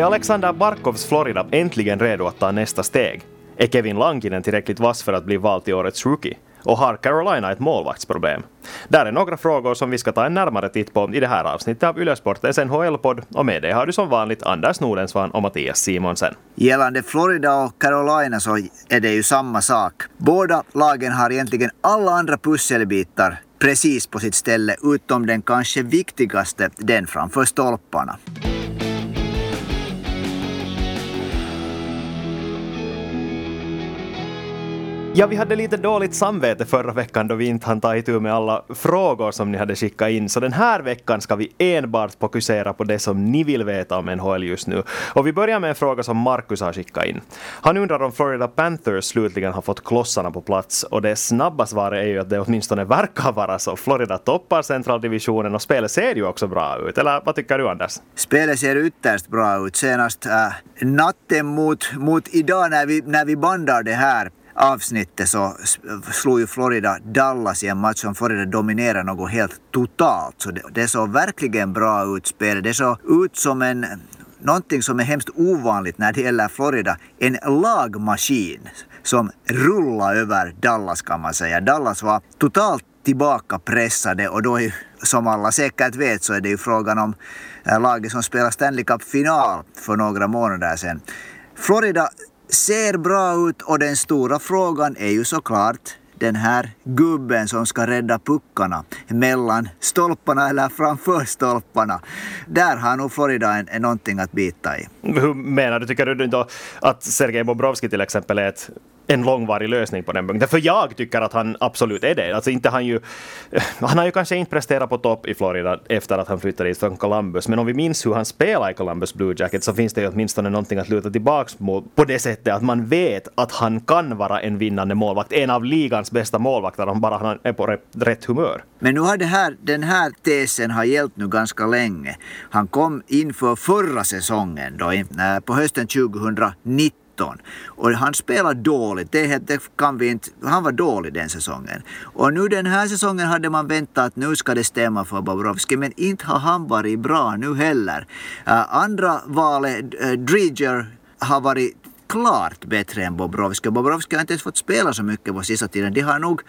Är Alexander Barkovs Florida äntligen redo att ta nästa steg? Är Kevin Lankinen tillräckligt vass för att bli vald till årets rookie? Och har Carolina ett målvaktsproblem? Där är några frågor som vi ska ta en närmare titt på i det här avsnittet av Ylesportens NHL-podd och med det har du som vanligt Anders Nordensvan och Mattias Simonsen. Gällande Florida och Carolina så är det ju samma sak. Båda lagen har egentligen alla andra pusselbitar precis på sitt ställe utom den kanske viktigaste, den framför stolparna. Ja, vi hade lite dåligt samvete förra veckan då vi inte hann ta itu med alla frågor som ni hade skickat in. Så den här veckan ska vi enbart fokusera på det som ni vill veta om NHL just nu. Och vi börjar med en fråga som Marcus har skickat in. Han undrar om Florida Panthers slutligen har fått klossarna på plats. Och det snabba svaret är ju att det åtminstone verkar vara så. Florida toppar centraldivisionen och spelet ser ju också bra ut. Eller vad tycker du Anders? Spelet ser ytterst bra ut. Senast äh, natten mot, mot idag när vi, när vi bandar det här avsnittet så slog ju Florida Dallas i en match som Florida dominerade något helt totalt. Så det, det såg verkligen bra ut spelet. Det såg ut som en någonting som är hemskt ovanligt när det gäller Florida. En lagmaskin som rullade över Dallas kan man säga. Dallas var totalt tillbaka pressade och då är, som alla säkert vet så är det ju frågan om eh, laget som spelar Stanley Cup-final för några månader sedan. Florida ser bra ut och den stora frågan är ju såklart den här gubben som ska rädda puckarna mellan stolparna eller framför stolparna. Där har nog Florida en, en någonting att bita i. Hur menar du? Tycker du då att Sergej Bobrovski till exempel är ett en långvarig lösning på den punkten. För jag tycker att han absolut är det. Alltså inte han, ju, eh, han har ju kanske inte presterat på topp i Florida efter att han flyttade dit från Columbus. Men om vi minns hur han spelar i Columbus Blue Jackets så finns det ju åtminstone någonting att luta tillbaks mot på det sättet att man vet att han kan vara en vinnande målvakt. En av ligans bästa målvakter om bara han är på rätt humör. Men nu har det här, den här tesen har gällt nu ganska länge. Han kom inför förra säsongen då, på hösten 2019 och han spelade dåligt, det, det kan vi inte, han var dålig den säsongen. Och nu den här säsongen hade man väntat att nu ska det stämma för Bobrovski, men inte har han varit bra nu heller. Uh, andra valet, uh, eh, Driger, har varit klart bättre än Bobrovski. Bobrovski har inte ens fått spela så mycket på sista tiden. De har nog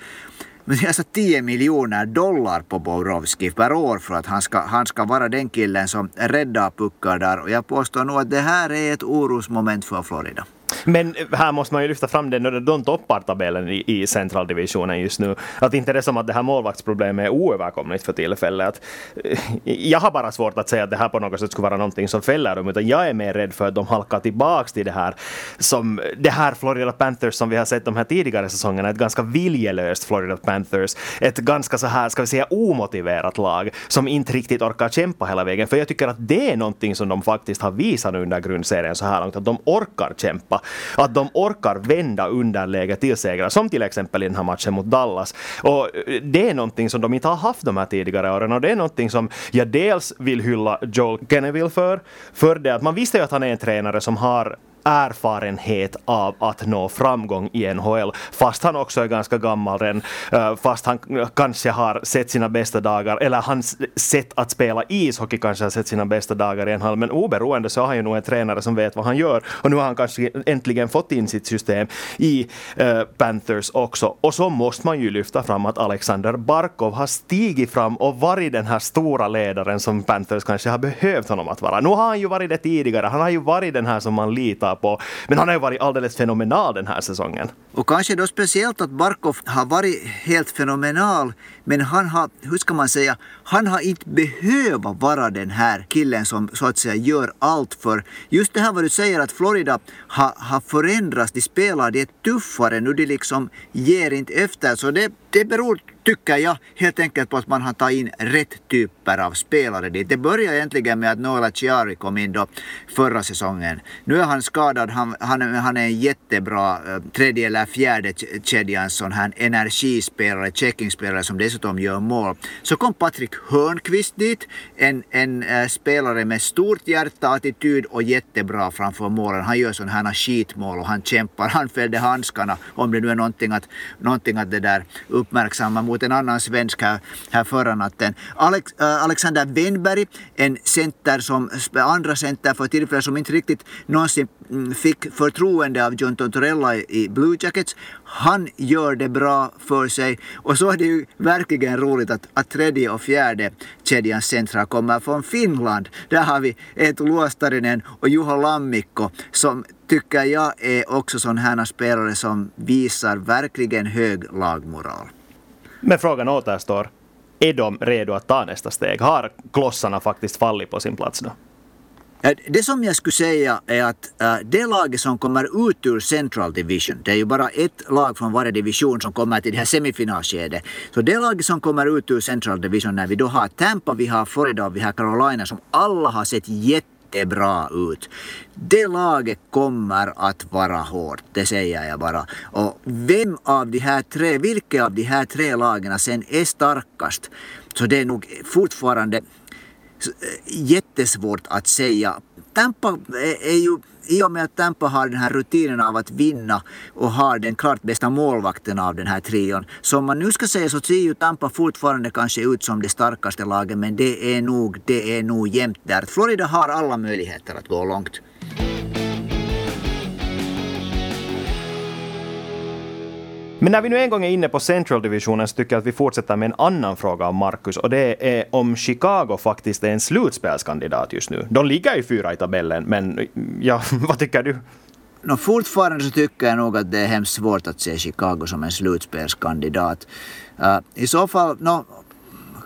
men jag sa 10 miljoner dollar på Bobrovski per år för att han ska, han ska vara den killen som räddar puckar där. Och jag påstår nog att det här är ett orosmoment för Florida. Men eh, här måste man ju lyfta fram det de toppar tabellen i, i centraldivisionen just nu. Att inte det är som att det här målvaktsproblemet är oöverkomligt för tillfället. Att, eh, jag har bara svårt att säga att det här på något sätt skulle vara någonting som fäller dem, utan jag är mer rädd för att de halkar tillbaks till det här som det här Florida Panthers som vi har sett de här tidigare säsongerna, ett ganska viljelöst Florida Panthers, ett ganska så här, ska vi säga omotiverat lag som inte riktigt orkar kämpa hela vägen. För jag tycker att det är någonting som de faktiskt har visat under grundserien så här långt, att de orkar kämpa att de orkar vända underläge till segrar, som till exempel i den här matchen mot Dallas. Och eh, det är någonting som de inte har haft de här tidigare åren och det är någonting som jag dels vill hylla Joel Kenneville för, för det att man visste ju att han är en tränare som har erfarenhet av att nå framgång i NHL. Fast han också är ganska gammal redan, eh, fast han kanske har sett sina bästa dagar, eller hans sätt att spela ishockey kanske har sett sina bästa dagar i NHL. Men oberoende så har han ju nog en tränare som vet vad han gör. Och nu har han kanske äntligen fått in sitt system i uh, Panthers också. Och så måste man ju lyfta fram att Alexander Barkov har stigit fram och varit den här stora ledaren som Panthers kanske har behövt honom att vara. Nu har han ju varit det tidigare. Han har ju varit den här som man litar litar på. Men han har ju varit alldeles fenomenal den här säsongen. Och kanske då speciellt att Barkov har varit helt fenomenal, men han har, hur ska man säga, han har inte behövt vara den här killen som så att säga gör allt för. Just det här vad du säger att Florida har, har förändrats, de spelar, de är tuffare nu, de liksom ger inte efter. Så det, det beror tycker jag helt enkelt på att man har tagit in rätt typer av spelare dit. Det började egentligen med att Noela Chiari kom in då förra säsongen. Nu är han skadad, han, han, han är en jättebra eh, tredje eller fjärde kedjan, sån här energispelare, checkingspelare som dessutom gör mål. Så kom Patrik Hörnqvist dit, en, en äh, spelare med stort hjärta, attityd och jättebra framför målen. Han gör sådana här skitmål och han kämpar, han fällde handskarna om det nu är någonting att, någonting att det där uppmärksamma mot en annan svensk här, här förra natten. Alex, äh, Alexander Wenberg, en center som, äh, andra center för tillfället som inte riktigt någonsin mm, fick förtroende av John Tortorella i Blue Jackets. Han gör det bra för sig och så är det ju verkligen roligt att, att tredje och fjärde kedjans centra kommer från Finland. Där har vi Eetu Luostarinen och Juho Lammikko som tycker jag är också sådana här spelare som visar verkligen hög lagmoral. Men frågan återstår, är de redo att ta nästa steg? Har klossarna faktiskt fallit på sin plats då? Det som jag skulle säga är att äh, det laget som kommer ut ur Central Division, det är ju bara ett lag från varje division som kommer till det här semifinalskedet. Så det laget som kommer ut ur Central Division när vi då har Tampa, vi har Florida och vi har Carolina som alla har sett jättebra ut. Det laget kommer att vara hårt, det säger jag bara. Och vem av de här tre, vilka av de här tre lagen sen är starkast? Så det är nog fortfarande jättesvårt att säga. Tampa är ju, i och med att Tampa har den här rutinen av att vinna och har den klart bästa målvakten av den här trion. Så om man nu ska säga så ser ju Tampa fortfarande kanske ut som det starkaste laget men det är nog, det är nog jämnt där. Florida har alla möjligheter att gå långt. Men när vi nu en gång är inne på Central Divisionen så tycker jag att vi fortsätter med en annan fråga om Marcus och det är om Chicago faktiskt är en slutspelskandidat just nu. De ligger ju fyra i tabellen, men ja, vad tycker du? No, fortfarande så tycker jag nog att det är hemskt svårt att se Chicago som en slutspelskandidat. Uh, I så fall, no,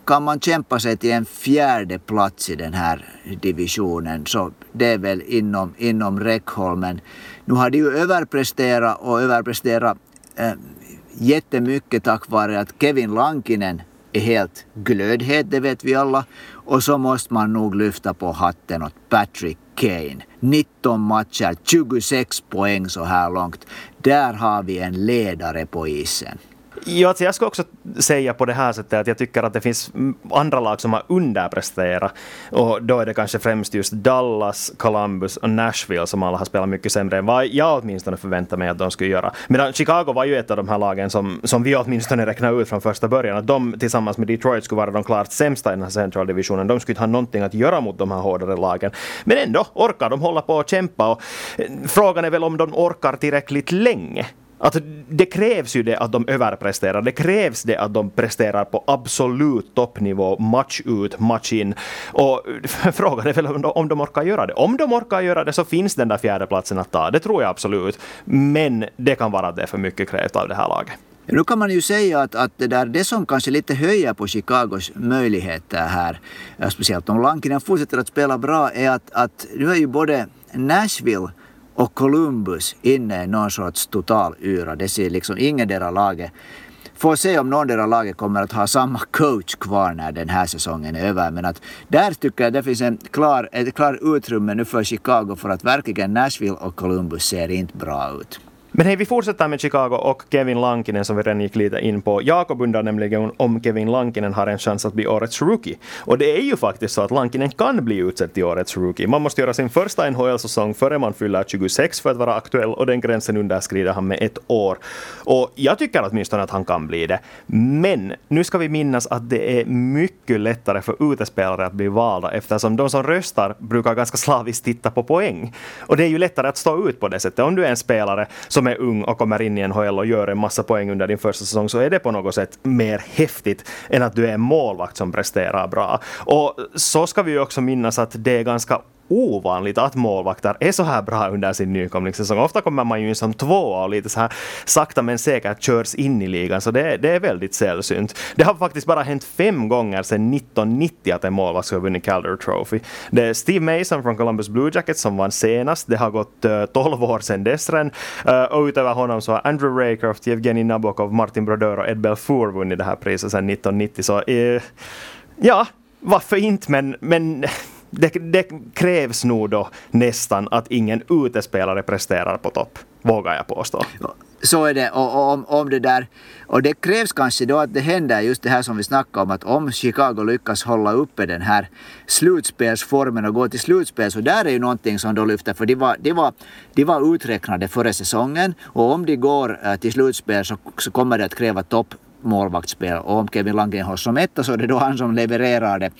kan man kämpa sig till en fjärde plats i den här divisionen så det är väl inom, inom räckhåll. Men nu har de ju överpresterat och överpresterat äh, jättemycket tack vare att Kevin Lankinen är helt glödhet, det vet vi alla. Och så måste man nog lyfta på hatten åt Patrick Kane. 19 matcher, 26 poäng så här långt. Där har vi en ledare på isen. Ja, alltså jag ska också säga på det här sättet att jag tycker att det finns andra lag som har underpresterat. Och då är det kanske främst just Dallas, Columbus och Nashville som alla har spelat mycket sämre än vad jag åtminstone förväntade mig att de skulle göra. Medan Chicago var ju ett av de här lagen som, som vi åtminstone räknade ut från första början att de tillsammans med Detroit skulle vara de klart sämsta i den här central divisionen. De skulle inte ha någonting att göra mot de här hårdare lagen. Men ändå orkar de hålla på och kämpa och eh, frågan är väl om de orkar tillräckligt länge. Alltså, det krävs ju det att de överpresterar. Det krävs det att de presterar på absolut toppnivå, match ut, match in. Och frågan är väl om de, om de orkar göra det. Om de orkar göra det så finns den där fjärdeplatsen att ta. Det tror jag absolut. Men det kan vara det för mycket krävt av det här laget. Nu kan man ju säga att, att det, där, det som kanske lite höjer på Chicagos möjligheter här, speciellt om Lankinen fortsätter att spela bra, är att, att nu är ju både Nashville och Columbus inne i någon sorts total yra. Det ser liksom ingen deras laget Får se om någon deras laget kommer att ha samma coach kvar när den här säsongen är över. Men att där tycker jag det finns en klar, ett klart utrymme nu för Chicago för att verkligen Nashville och Columbus ser inte bra ut. Men hej, vi fortsätter med Chicago och Kevin Lankinen som vi redan gick lite in på. Jakob undrar nämligen om Kevin Lankinen har en chans att bli årets rookie. Och det är ju faktiskt så att Lankinen kan bli utsedd till årets rookie. Man måste göra sin första NHL-säsong före man fyller 26 för att vara aktuell och den gränsen underskrider han med ett år. Och jag tycker åtminstone att han kan bli det. Men nu ska vi minnas att det är mycket lättare för utespelare att bli valda eftersom de som röstar brukar ganska slaviskt titta på poäng. Och det är ju lättare att stå ut på det sättet. Om du är en spelare som som är ung och kommer in i NHL och gör en massa poäng under din första säsong så är det på något sätt mer häftigt än att du är en målvakt som presterar bra. Och så ska vi ju också minnas att det är ganska ovanligt att målvakter är så här bra under sin nykomlingssäsong. Ofta kommer man ju in som tvåa och lite så här sakta men säkert körs in i ligan, så det, det är väldigt sällsynt. Det har faktiskt bara hänt fem gånger sedan 1990 att en målvakt har ha vunnit Calder Trophy. Det är Steve Mason från Columbus Blue Jackets som vann senast. Det har gått eh, uh, 12 år sedan dess redan. Uh, eh, och utöver honom så har Andrew Raycroft, Evgeni Nabokov, Martin Brodeur och Ed Belfour vunnit det här priset sedan 1990. Så uh, ja, varför inte, men, men det, det, krävs nog då nästan att ingen utespelare presterar på topp, vågar jag påstå. Så är det. Och, och, om, om det där, och det krävs kanske då att det händer just det här som vi snackade om, att om Chicago lyckas hålla uppe den här slutspelsformen och gå till slutspel, så där är ju någonting som då lyfter, för de var, de var, de var uträknade före säsongen och om de går eh, till slutspel så, så kommer det att kräva topp målvaktsspel. Och om Kevin Langenhorst som etta så är det då han som levererar det.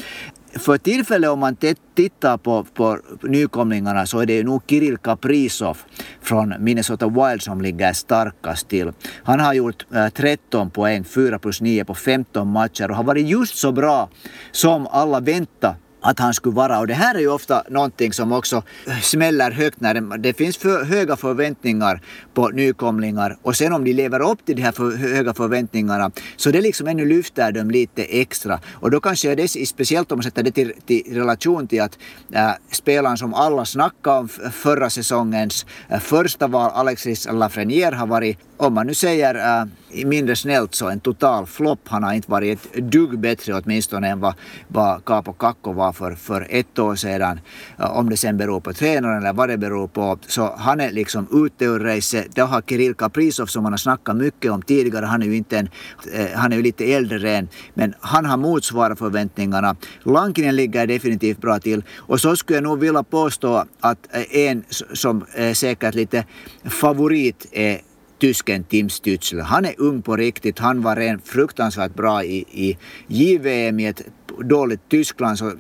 För tillfället om man tittar på, på nykomlingarna så är det nog Kirill Kaprizov från Minnesota Wild som ligger starkast till. Han har gjort eh, 13 poäng, 4 plus 9 på 15 matcher och har varit just så bra som alla väntade att han skulle vara. Och det här är ju ofta någonting som också smäller högt när det, det finns för höga förväntningar på nykomlingar och sen om de lever upp till de här för, höga förväntningarna så det liksom ännu lyfter dem lite extra. Och då kanske det speciellt om man sätter det till, till relation till att äh, spelaren som alla snackade om förra säsongens äh, första val, Alexis Lafreniere, har varit, om man nu säger äh, mindre snällt så en total flopp. Han har inte varit ett dugg bättre åtminstone än vad, vad Capo Kakko var för, för ett år sedan. Äh, om det sen beror på tränaren eller vad det beror på. Så han är liksom ute ur racet. Då har Kirill Kaprizov som man har snackat mycket om tidigare. Han är ju, inte en, äh, han är ju lite äldre än. Men han har motsvarat förväntningarna. Lankinen ligger definitivt bra till. Och så skulle jag nog vilja påstå att äh, en som är säkert lite favorit är tysken Tim Stützle. Han är ung på riktigt. Han var en fruktansvärt bra i, i JVM i ett dåligt Tyskland så,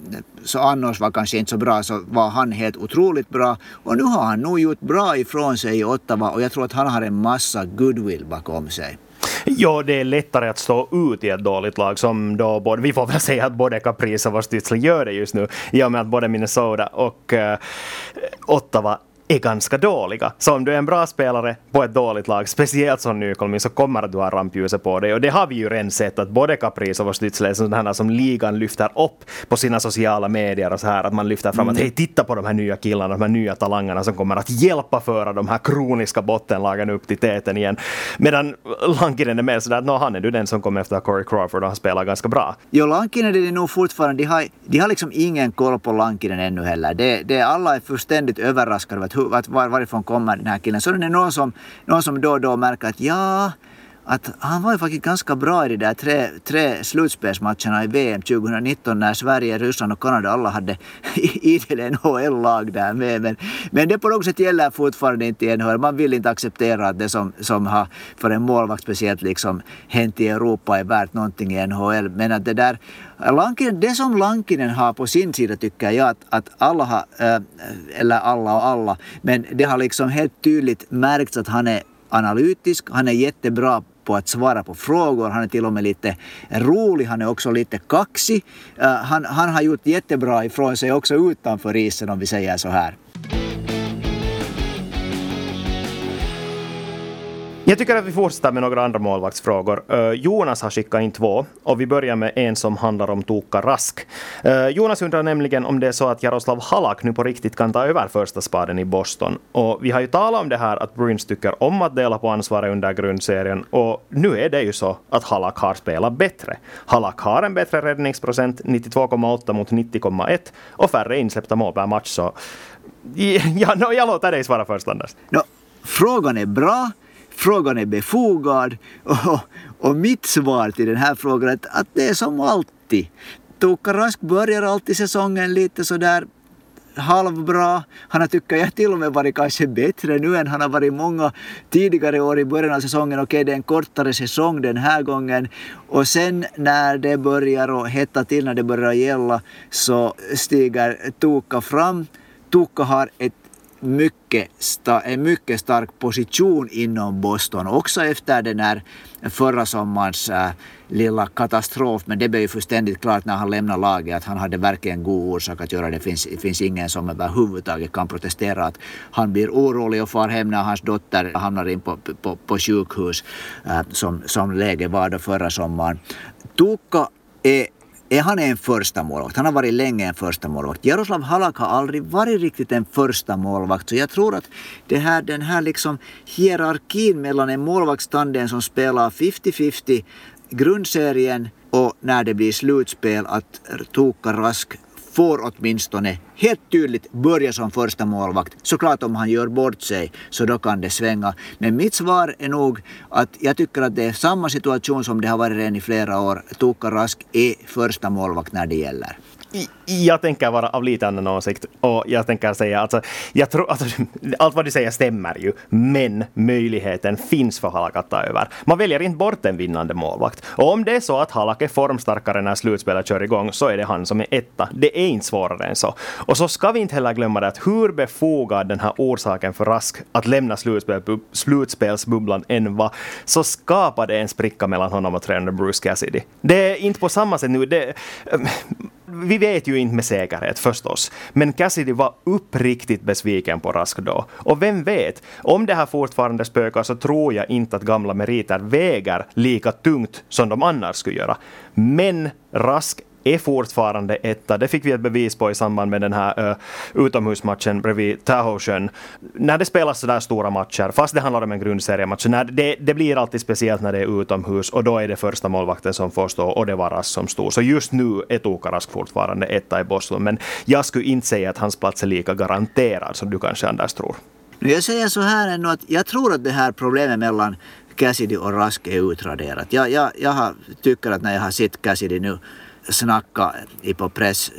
så annars var kanske inte så bra så var han helt otroligt bra. Och nu har han nog gjort bra ifrån sig i Ottawa och jag tror att han har en massa goodwill bakom sig. Ja, det är lättare att stå ut i ett dåligt lag som då både, vi får väl säga att både Caprice och Stützle gör det just nu i och med att både Minnesota och uh, Ottawa är ganska dåliga. Så om du är en bra spelare på ett dåligt lag, speciellt som nykomling, så kommer du ha rampljuset på dig. Och det har vi ju redan sett att både Kaprizov och Stützle är sådana som ligan lyfter upp på sina sociala medier och så här. Att man lyfter fram mm. att hej, titta på de här nya killarna, de här nya talangerna som kommer att hjälpa föra de här kroniska bottenlagen upp till täten igen. Medan Lankinen är mer sådär att han är du den som kommer efter Corey Crawford och han spelar ganska bra. Jo, Lankinen är det nog fortfarande. De har, de har liksom ingen koll på Lankinen ännu heller. Det, det, alla är fullständigt överraskade var, varifrån kommer den här killen. Så det är någon som, någon som då och då märker att ja, att han var ju faktiskt ganska bra i de där tre, tre slutspelsmatcherna i VM 2019 när Sverige, Ryssland och Kanada alla hade idel NHL-lag där med. Men, men det på något sätt gäller fortfarande inte i NHL. Man vill inte acceptera att det som, som har för en målvakt speciellt liksom hänt i Europa är värt någonting i NHL. Men att det där Lankinen, det som Lankinen har på sin sida tycker jag att, att alla har, eh, eller alla och alla, men det har liksom helt tydligt märkts att han är analytisk, han är jättebra på att svara på frågor. Han är till och med lite rolig, han är också lite kaxig. Eh, han, han har gjort jättebra ifrån sig också utanför isen om vi säger så här. Jag tycker att vi fortsätter med några andra målvaktsfrågor. Eh, Jonas har skickat in två och vi börjar med en som handlar om Tuukka Rask. Eh, Jonas undrar nämligen om det är så att Jaroslav Halak nu på riktigt kan ta över första spaden i Boston. Och vi har ju talat om det här att Bruins tycker om att dela på ansvaret under grundserien och nu är det ju så att Halak har spelat bättre. Halak har en bättre räddningsprocent, 92,8 mot 90,1 och färre insläppta mål per match. Så ja, no, jag låter dig svara först Anders. No, frågan är bra frågan är befogad och, och mitt svar till den här frågan är att, att det är som alltid. Tuukka Rask börjar alltid säsongen lite sådär halvbra. Han har tycker jag till och med varit kanske bättre nu än han har varit många tidigare år i början av säsongen. Okej, det är en kortare säsong den här gången. Och sen när det börjar att hetta till, när det börjar gälla, så stiger Tuukka fram. Tuukka har ett mycket, sta, en mycket stark position inom Boston. Också efter den här förra sommarens äh, lilla katastrof. Men det blev ju fullständigt klart när han lämnade laget att han hade verkligen god orsak att göra det. Det finns, det finns ingen som överhuvudtaget kan protestera att han blir orolig och far hem när hans dotter hamnar in på, på, på sjukhus äh, som, som läget var då förra sommaren. Tuukka är är han en första målvakt. Han har varit länge en första målvakt. Jaroslav Halak har aldrig varit riktigt en första målvakt. Så jag tror att det här, den här liksom hierarkin mellan en målvaktstandem som spelar 50-50 grundserien och när det blir slutspel att Tuukka Rask får åtminstone helt tydligt börja som första målvakt. Såklart om han gör bort sig så då kan det svänga. Men mitt svar är nog att jag tycker att det är samma situation som det har varit redan i flera år. Tuukka Rask är första målvakt när det gäller jag tänker vara av lite annan åsikt och jag tänker säga alltså, jag tror, alltså, allt vad du säger stämmer ju, men möjligheten finns för Halak att ta över. Man väljer inte bort en vinnande målvakt. Och om det är så att Halak är formstarkare när slutspelet kör igång så är det han som är etta. Det är inte svårare än så. Och så ska vi inte heller glömma det att hur befogad den här orsaken för Rask att lämna slutspel, slutspelsbubblan än var, så skapade en spricka mellan honom och tränaren Bruce Cassidy. Det är inte på samma sätt nu. Det, vi vet ju inte med säkerhet förstås, men Cassidy var uppriktigt besviken på Rask då. Och vem vet, om det här fortfarande spökar så tror jag inte att gamla meriter väger lika tungt som de annars skulle göra. Men Rask är fortfarande etta. Det fick vi ett bevis på i samband med den här uh, utomhusmatchen bredvid Tahosjön. När det spelas sådär stora matcher, fast det handlar om en grundseriematch, när det, det blir alltid speciellt när det är utomhus och då är det första målvakten som får stå och det var Rask som stod. Så just nu är Tokarask fortfarande etta i Boston, men jag skulle inte säga att hans plats är lika garanterad som du kanske Anders tror. Jag säger så här ändå att jag tror att det här problemet mellan Cassidy och Rask är utraderat. Jag, jag, jag har, tycker att när jag har sett Cassidy nu snacka på press,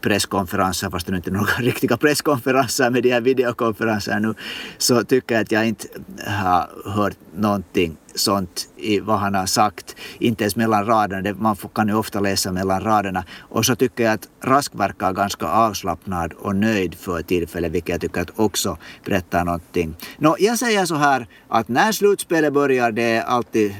presskonferenser, fast det inte är några riktiga presskonferenser med de här videokonferenserna nu, så tycker jag att jag inte har hört någonting sånt i vad han har sagt, inte ens mellan raderna, man kan ju ofta läsa mellan raderna. Och så tycker jag att Rask verkar ganska avslappnad och nöjd för tillfället, vilket jag tycker att också berättar någonting. Nå, jag säger så här att när slutspelet börjar, det är alltid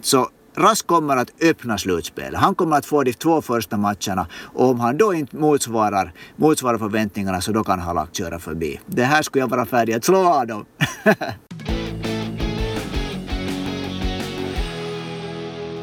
så Rask kommer att öppna slutspelet. Han kommer att få de två första matcherna och om han då inte motsvarar, motsvarar förväntningarna så då kan Halak köra förbi. Det här skulle jag vara färdig att slå av dem.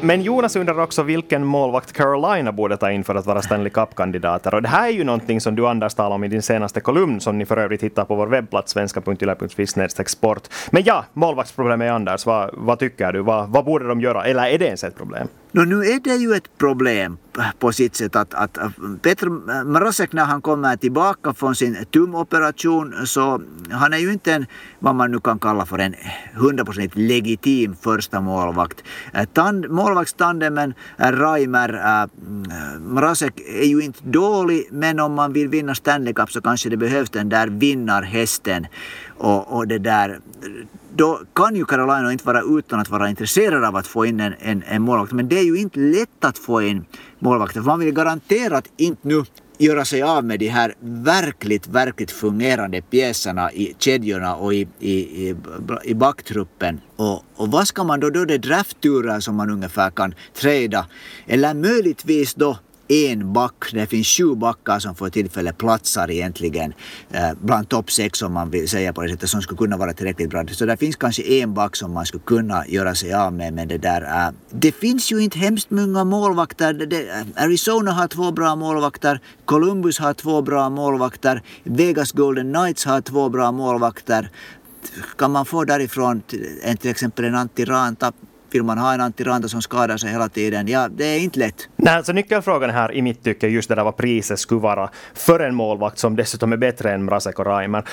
Men Jonas undrar också vilken målvakt Carolina borde ta in för att vara Stanley Cup-kandidater. Och det här är ju någonting som du Anders talade om i din senaste kolumn som ni för övrigt hittar på vår webbplats svenska.yle.fi sport. Men ja, målvaktsproblemet är Anders. Vad, vad tycker du? Vad, vad borde de göra? Eller är det ens ett problem? No, nu är det ju ett problem på sitt sätt att, att Petr Mrazek när han kommer tillbaka från sin tumoperation så han är ju inte en, vad man nu kan kalla för en 100% legitim första målvakt. Eh, tand, målvaktstandemen eh, Raimer eh, mm, äh, Mrazek är ju inte dålig men om man vill vinna Stanley Cup så kanske det behövs den där vinnarhästen och, och det där då kan ju Carolina inte vara utan att vara intresserad av att få in en, en, en målvakt. Men det är ju inte lätt att få in målvakter. För man vill garanterat inte nu göra sig av med de här verkligt, verkligt fungerande pjäserna i kedjorna och i, i, i, i backtruppen. Och, och vad ska man då, då det draftturer som man ungefär kan träda? eller möjligtvis då en back. Det finns sju backar som för tillfället platsar egentligen eh, bland topp sex om man vill säga på det sättet som skulle kunna vara tillräckligt bra. Så det finns kanske en back som man skulle kunna göra sig av med. Men det där eh, det finns ju inte hemskt många målvakter. Det, det, Arizona har två bra målvakter. Columbus har två bra målvakter. Vegas Golden Knights har två bra målvakter. Kan man få därifrån till exempel en Antti Ranta, vill man ha en Antti Ranta som skadar sig hela tiden? Ja, det är inte lätt. Nej, alltså nyckelfrågan här i mitt tycke just det där vad priset skulle vara för en målvakt som dessutom är bättre än Mrazek och Reimer.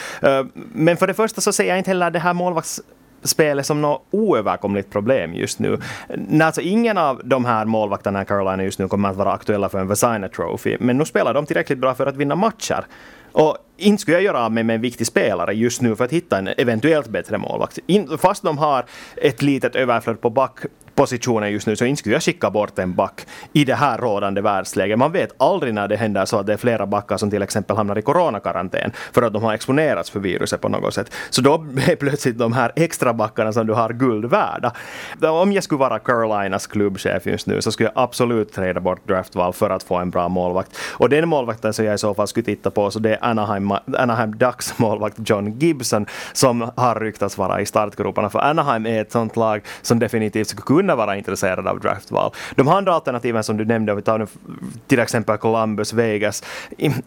Men för det första så ser jag inte heller det här målvakts spelet som något oöverkomligt problem just nu. Nej, Alltså ingen av de här målvakterna i Carolina just nu kommer att vara aktuella för en Vesina Trophy, men nu spelar de tillräckligt bra för att vinna matcher. Och inte skulle jag göra av mig med en viktig spelare just nu för att hitta en eventuellt bättre målvakt. In, fast de har ett litet överflöd på back, positionen just nu så inte skulle jag skicka bort en back i det här rådande världsläget. Man vet aldrig när det händer så att det är flera backar som till exempel hamnar i coronakarantän för att de har exponerats för viruset på något sätt. Så då är plötsligt de här extra backarna som du har guld värda. Om jag skulle vara Carolinas klubbchef just nu så skulle jag absolut träda bort draftval för att få en bra målvakt. Och den målvakten som jag i så fall skulle titta på så det är Anaheim, Anaheim Ducks målvakt John Gibson som har ryktats vara i startgroparna för Anaheim är ett sånt lag som definitivt skulle kunna kunna vara intresserade av draftval. De andra alternativen som du nämnde, om vi tar till exempel Columbus, Vegas,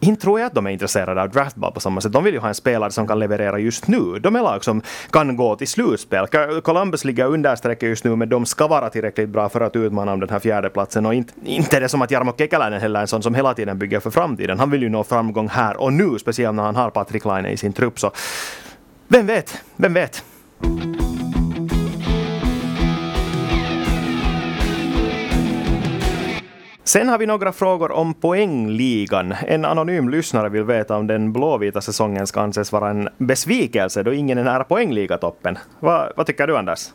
inte tror jag att de är intresserade av draftval på samma sätt. De vill ju ha en spelare som kan leverera just nu. De är lag som kan gå till slutspel. Columbus ligger understrecket just nu, men de ska vara tillräckligt bra för att utmana om den här fjärdeplatsen. Och inte, inte är det som att Jarmo Kekäläinen heller är en sån som hela tiden bygger för framtiden. Han vill ju nå framgång här och nu, speciellt när han har Patrik Laine i sin trupp. Så vem vet? Vem vet? Sen har vi några frågor om poängligan. En anonym lyssnare vill veta om den blåvita säsongen ska anses vara en besvikelse då ingen är nära poängligatoppen. Va, vad tycker du Anders?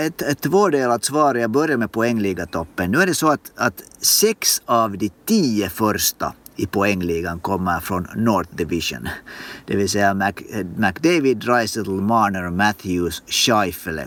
Ett, ett tvådelat svar, jag börjar med poängligatoppen. Nu är det så att, att sex av de tio första i poängligan kommer från North Division. Det vill säga Mac, McDavid, Dreisettle, Marner, Matthews, Scheifele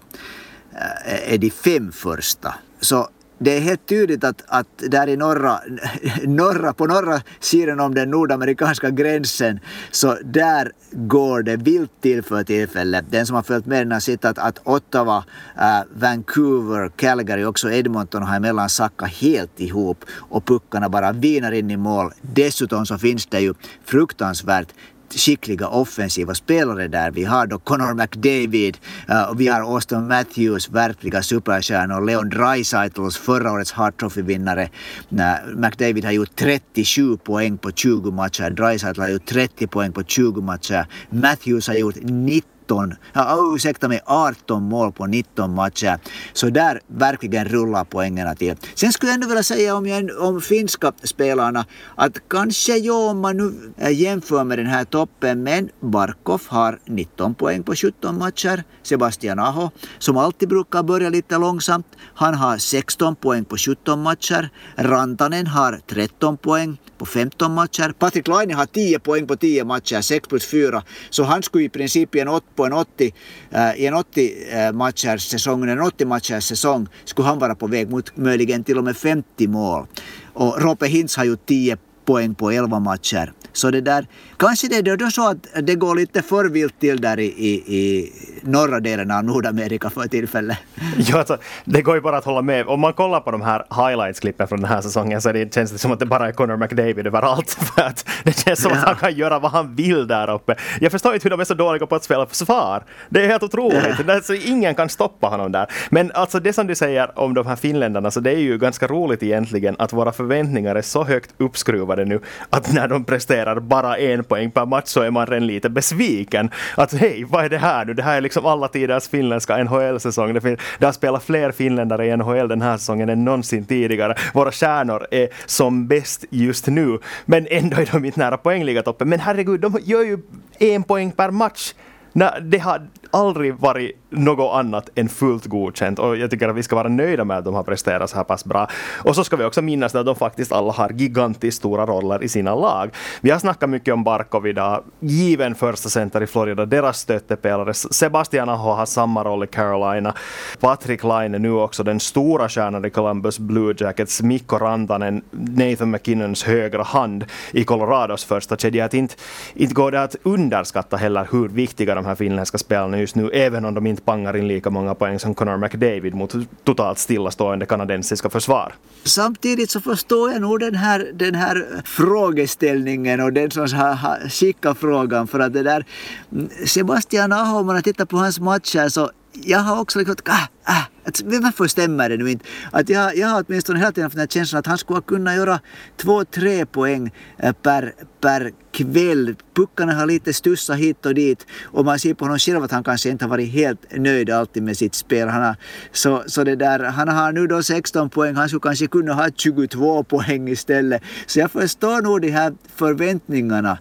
eh, är de fem första. Så det är helt tydligt att, att där i norra, norra, på norra sidan om den nordamerikanska gränsen så där går det vilt till för tillfället. Den som har följt med den har sett att, att Ottawa, äh, Vancouver, Calgary och också Edmonton har emellan sackat helt ihop och puckarna bara vinar in i mål. Dessutom så finns det ju fruktansvärt skickliga offensiva spelare där. Vi har då Connor McDavid uh, och vi har Austin Matthews, verkliga superstjärnor. Leon Draisaitls, förra årets Hart Trophy-vinnare. Uh, McDavid har gjort 37 poäng på 20 matcher. Draisaitl har gjort 30 poäng på 20 matcher. Matthews har gjort 90 19, ja, ursäkta mig, 18 mål på 19 matcher. Så där verkligen rullar poängerna till. Sen skulle jag ändå vilja säga om, jag, om finska spelarna att kanske jo, om man nu eh, jämför med den här toppen, men Barkov har 19 poäng på 17 matcher. Sebastian Aho, som alltid brukar börja lite långsamt, han har 16 poäng på 17 matcher. Rantanen har 13 poäng på 15 matcher. Patrik Laine har 10 poäng på 10 matcher, 6 plus 4. Så han skulle i princip i en, på en 80, eh, i en 80 eh, matchers säsong, en 80 matchers säsong, skulle han vara på väg mot möjligen till och med 50 mål. Och Rope Hintz har gjort 10 poäng på 11 matcher. Så det där, kanske det är då så att det går lite för vilt till där i, i, i norra delen av Nordamerika för tillfället. Ja, alltså, det går ju bara att hålla med. Om man kollar på de här highlights-klippen från den här säsongen så det, känns det som att det bara är Connor McDavid överallt. För att det känns som ja. att han kan göra vad han vill där uppe. Jag förstår inte hur de är så dåliga på att spela försvar. Det är helt otroligt. Ja. Alltså, ingen kan stoppa honom där. Men alltså det som du säger om de här finländarna, så det är ju ganska roligt egentligen att våra förväntningar är så högt uppskruvade nu att när de presterar bara en poäng per match så är man redan lite besviken. Att hej, vad är det här nu? Det här är liksom alla tiders finländska NHL-säsong. Det, det har spelat fler finländare i NHL den här säsongen än någonsin tidigare. Våra stjärnor är som bäst just nu, men ändå är de inte nära poängligatoppen. Men herregud, de gör ju en poäng per match. Nej, det har aldrig varit något annat än fullt godkänt och jag tycker att vi ska vara nöjda med att de har presterat så här pass bra. Och så ska vi också minnas att de faktiskt alla har gigantiskt stora roller i sina lag. Vi har snackat mycket om Barkov idag, given första center i Florida, deras stöttepelare. Sebastian Aho har samma roll i Carolina. Patrik Laine nu också den stora stjärnan i Columbus Blue Jackets. Mikko Rantanen, Nathan McKinnons högra hand i Colorados första kedja. Att inte, inte går det att underskatta heller hur viktiga de här finländska spelarna just nu, även om de inte pangar in lika många poäng som Connor McDavid mot totalt stillastående kanadensiska försvar. Samtidigt så förstår jag nog den här, den här frågeställningen och den som har skickat frågan för att det där mm, Sebastian Aho, om man tittar på hans matcher så jag har också liksom, äh, äh, ah, ah, att, varför stämmer det nu inte? Att jag, jag har åtminstone hela tiden haft den här känslan att han skulle kunna göra två, tre poäng äh, per, per kväll. Puckarna har lite stussat hit och dit och man ser på honom själv att han kanske inte har varit helt nöjd alltid med sitt spel. Han har, så, så det där, han har nu då 16 poäng, han skulle kanske kunna ha 22 poäng istället. Så jag förstår nog de här förväntningarna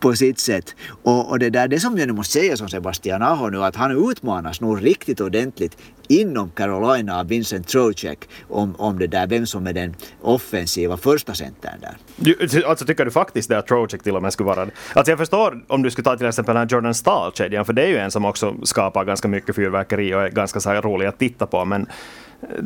på sitt sätt. Och, och det där, det som jag nu måste säga som Sebastian Aho nu, att han utmanas nog riktigt ordentligt inom Carolina av Vincent Trocek om, om det där, vem som är den offensiva första centern där. Du, alltså, alltså tycker du faktiskt det att Trocek till och med skulle vara Alltså jag förstår om du skulle ta till exempel den här Jordan Stahl-kedjan, för det är ju en som också skapar ganska mycket fyrverkeri och är ganska så rolig att titta på, men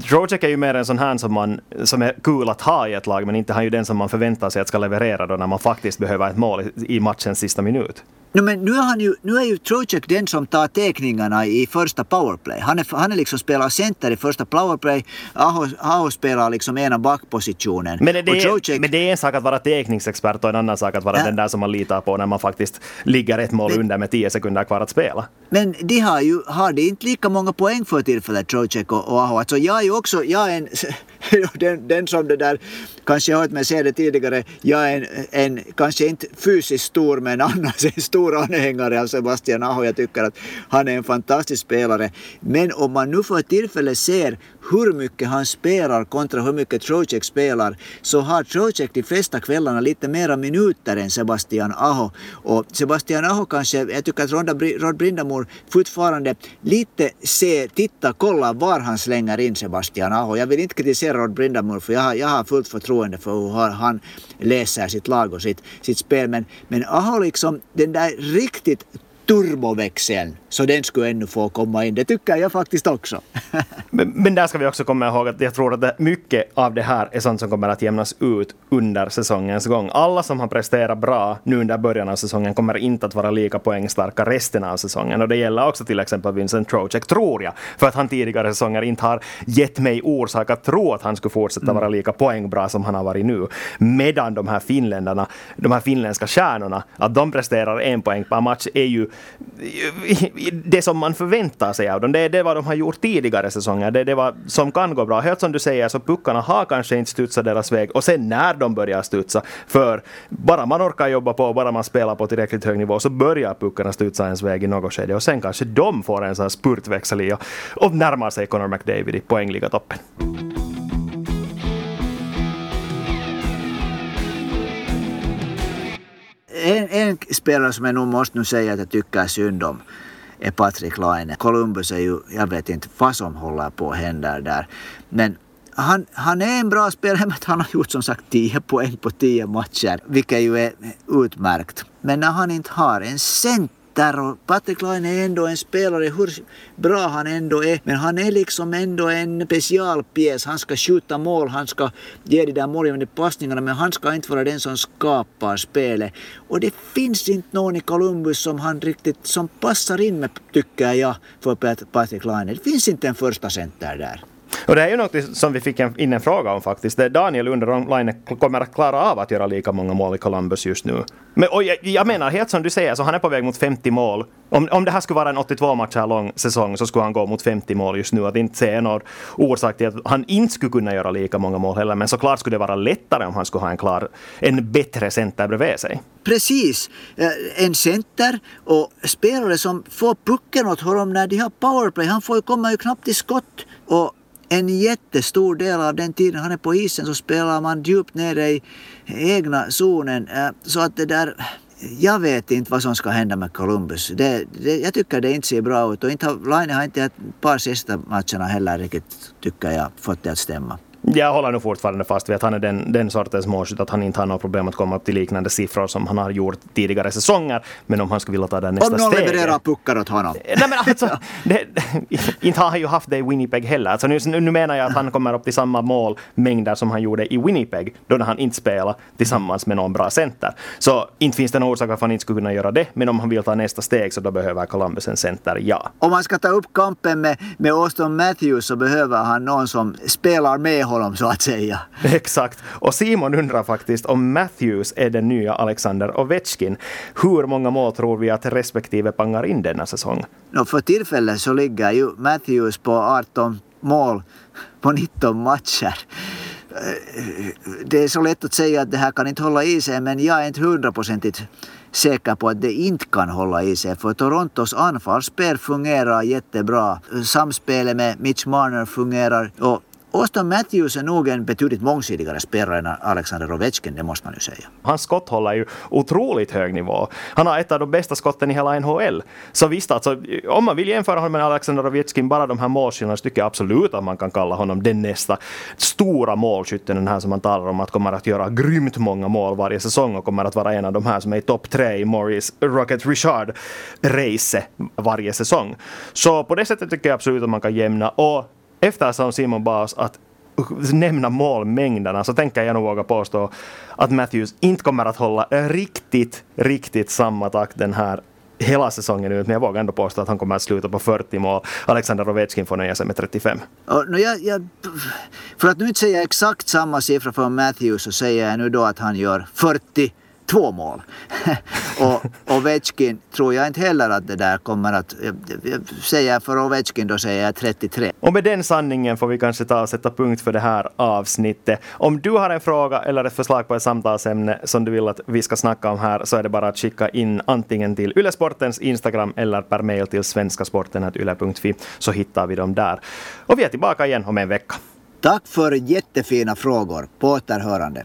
Trocek är ju mer en sån här som, man, som är kul att ha i ett lag, men inte han ju den som man förväntar sig att ska leverera då när man faktiskt behöver ett mål i matchens sista minut. No, men nu, är han ju, nu är ju Trocek den som tar teckningarna i första powerplay. Han, är, han är liksom spelar center i första powerplay. Aho, Aho spelar liksom ena backpositionen. Men det, Trocek... men det är en sak att vara teckningsexpert och en annan sak att vara ja. den där som man litar på när man faktiskt ligger ett mål men, under med tio sekunder kvar att spela. Men de har ju har de inte lika många poäng för tillfället, Trocek och, och Aho. Alltså jag är ju också, jag är en den, den som det där, kanske jag har hört mig säga det tidigare, jag är en, en, kanske inte fysiskt stor men annars en stor anhängare av Sebastian Aho. Jag tycker att han är en fantastisk spelare. Men om man nu för tillfället ser hur mycket han spelar kontra hur mycket Trocek spelar så har Trocek de flesta kvällarna lite mera minuter än Sebastian Aho. Och Sebastian Aho kanske, jag tycker att Rod Brindamor fortfarande lite ser, tittar, kollar var han slänger in Sebastian Aho. Jag vill inte kritisera Rod Brindamore för jag har, jag har fullt förtroende för hur han läser sitt lag och sitt, sitt spel. Men, men Aho liksom, den där riktigt turboväxeln, så den skulle ännu få komma in. Det tycker jag faktiskt också. men, men, där ska vi också komma ihåg att jag tror att mycket av det här är sånt som kommer att jämnas ut under säsongens gång. Alla som har presterat bra nu under början av säsongen kommer inte att vara lika poängstarka resten av säsongen. Och det gäller också till exempel Vincent Trocek, tror jag, för att han tidigare säsonger inte har gett mig orsak att tro att han skulle fortsätta vara lika poängbra som han har varit nu. Medan de här finländarna, de här finländska stjärnorna, att de presterar en poäng per match är ju det som man förväntar sig av dem. Det är det vad de har gjort tidigare säsonger. Det är det vad som kan gå bra. Helt som du säger så puckarna har kanske inte studsat deras väg och sen när de börjar studsa, för bara man orkar jobba på, bara man spelar på tillräckligt hög nivå så börjar puckarna studsa ens väg i något skede och sen kanske de får en sån här spurtväxel i och, och närmar sig Connor McDavid i poängliga toppen. En, en spelare som jag nog måste nu säga att jag tycker synd om är Patrik Laine. Columbus är ju, jag vet inte vad som håller på att hända där. Men han, han är en bra spelare, men han har gjort som sagt 10 poäng på 10 matcher, vilket ju är utmärkt. Men när han inte har en cent där och Patrik Laine är ändå en spelare, hur bra han ändå är, men han är liksom ändå en specialpjäs. Han ska skjuta mål, han ska ge de där målgivande passningarna, men han ska inte vara den som skapar spelet. Och det finns inte någon i Columbus som han riktigt, som passar in med, tycker jag, för Patrik Laine. Det finns inte en första center där. Och det är ju något som vi fick in en fråga om faktiskt. Daniel undrar om Laine kommer att klara av att göra lika många mål i Columbus just nu. Men, och jag, jag, menar helt som du säger, så han är på väg mot 50 mål. Om, om det här skulle vara en 82 matcher lång säsong så skulle han gå mot 50 mål just nu. Att inte se någon orsak till att han inte skulle kunna göra lika många mål heller. Men såklart skulle det vara lättare om han skulle ha en klar, en bättre center bredvid sig. Precis. Eh, en center och spelare som får pucken åt honom när de har powerplay. Han får ju komma ju knappt till skott. Och en jättestor del av den tiden han är på isen så spelar man djupt nere i egna zonen. Äh, så att det där, jag vet inte vad som ska hända med Columbus. Det, det, jag tycker det inte ser bra ut och inte har, Laine har inte ett par sista matcherna heller riktigt, tycker jag, fått det att stämma. Jag håller nog fortfarande fast vid att han är den, den sortens målskytt att han inte har några problem att komma upp till liknande siffror som han har gjort tidigare säsonger. Men om han skulle vilja ta det nästa steg... Om någon levererar puckar åt honom. Nej men alltså, det, inte har han ju haft det i Winnipeg heller. Alltså nu, nu menar jag att han kommer upp till samma målmängder som han gjorde i Winnipeg, då när han inte spelade tillsammans med någon bra center. Så inte finns det någon orsak varför han inte skulle kunna göra det, men om han vill ta nästa steg så då behöver Columbus en center, ja. Om man ska ta upp kampen med, med Austin Matthews så behöver han någon som spelar med honom honom så att säga. Exakt. Och Simon undrar faktiskt om Matthews är den nya Alexander Ovechkin. Hur många mål tror vi att respektive pangar in denna säsong? No, för tillfället så ligger ju Matthews på 18 mål på 19 matcher det är så lätt att säga att det här kan inte hålla i sig men jag är inte hundraprocentigt säker på att det inte kan hålla i sig. För Torontos anfallsspel fungerar jättebra. Samspelet med Mitch Marner fungerar och Auston Matthews är nog en betydligt mångsidigare spelare än Alexander Ovechkin, det måste man ju säga. Hans skott håller ju otroligt hög nivå. Han har ett av de bästa skotten i hela NHL. Så visst, alltså, om man vill jämföra honom med Alexander Ovechkin, bara de här målskillnaderna, så tycker jag absolut att man kan kalla honom den nästa stora målskytten, den här som man talar om att kommer att göra grymt många mål varje säsong och kommer att vara en av de här som är i topp tre i Morris Rocket Richard-race varje säsong. Så på det sättet tycker jag absolut att man kan jämna. Och eftersom Simon bad oss att nämna målmängderna så tänker jag nog våga påstå att Matthews inte kommer att hålla riktigt, riktigt samma takt den här hela säsongen ut, men jag vågar ändå påstå att han kommer att sluta på 40 mål. Alexander Ovechkin får nöja sig med 35. No, jag, jag, för att nu inte säga exakt samma siffra för Matthews så säger jag nu då att han gör 40 två mål. och Ovechkin tror jag inte heller att det där kommer att... Säger för Ovechkin då säger jag 33. Och med den sanningen får vi kanske ta och sätta punkt för det här avsnittet. Om du har en fråga eller ett förslag på ett samtalsämne som du vill att vi ska snacka om här så är det bara att skicka in antingen till Ylesportens Instagram eller per mail till svenskasporten.yle.fi så hittar vi dem där. Och vi är tillbaka igen om en vecka. Tack för jättefina frågor. På återhörande.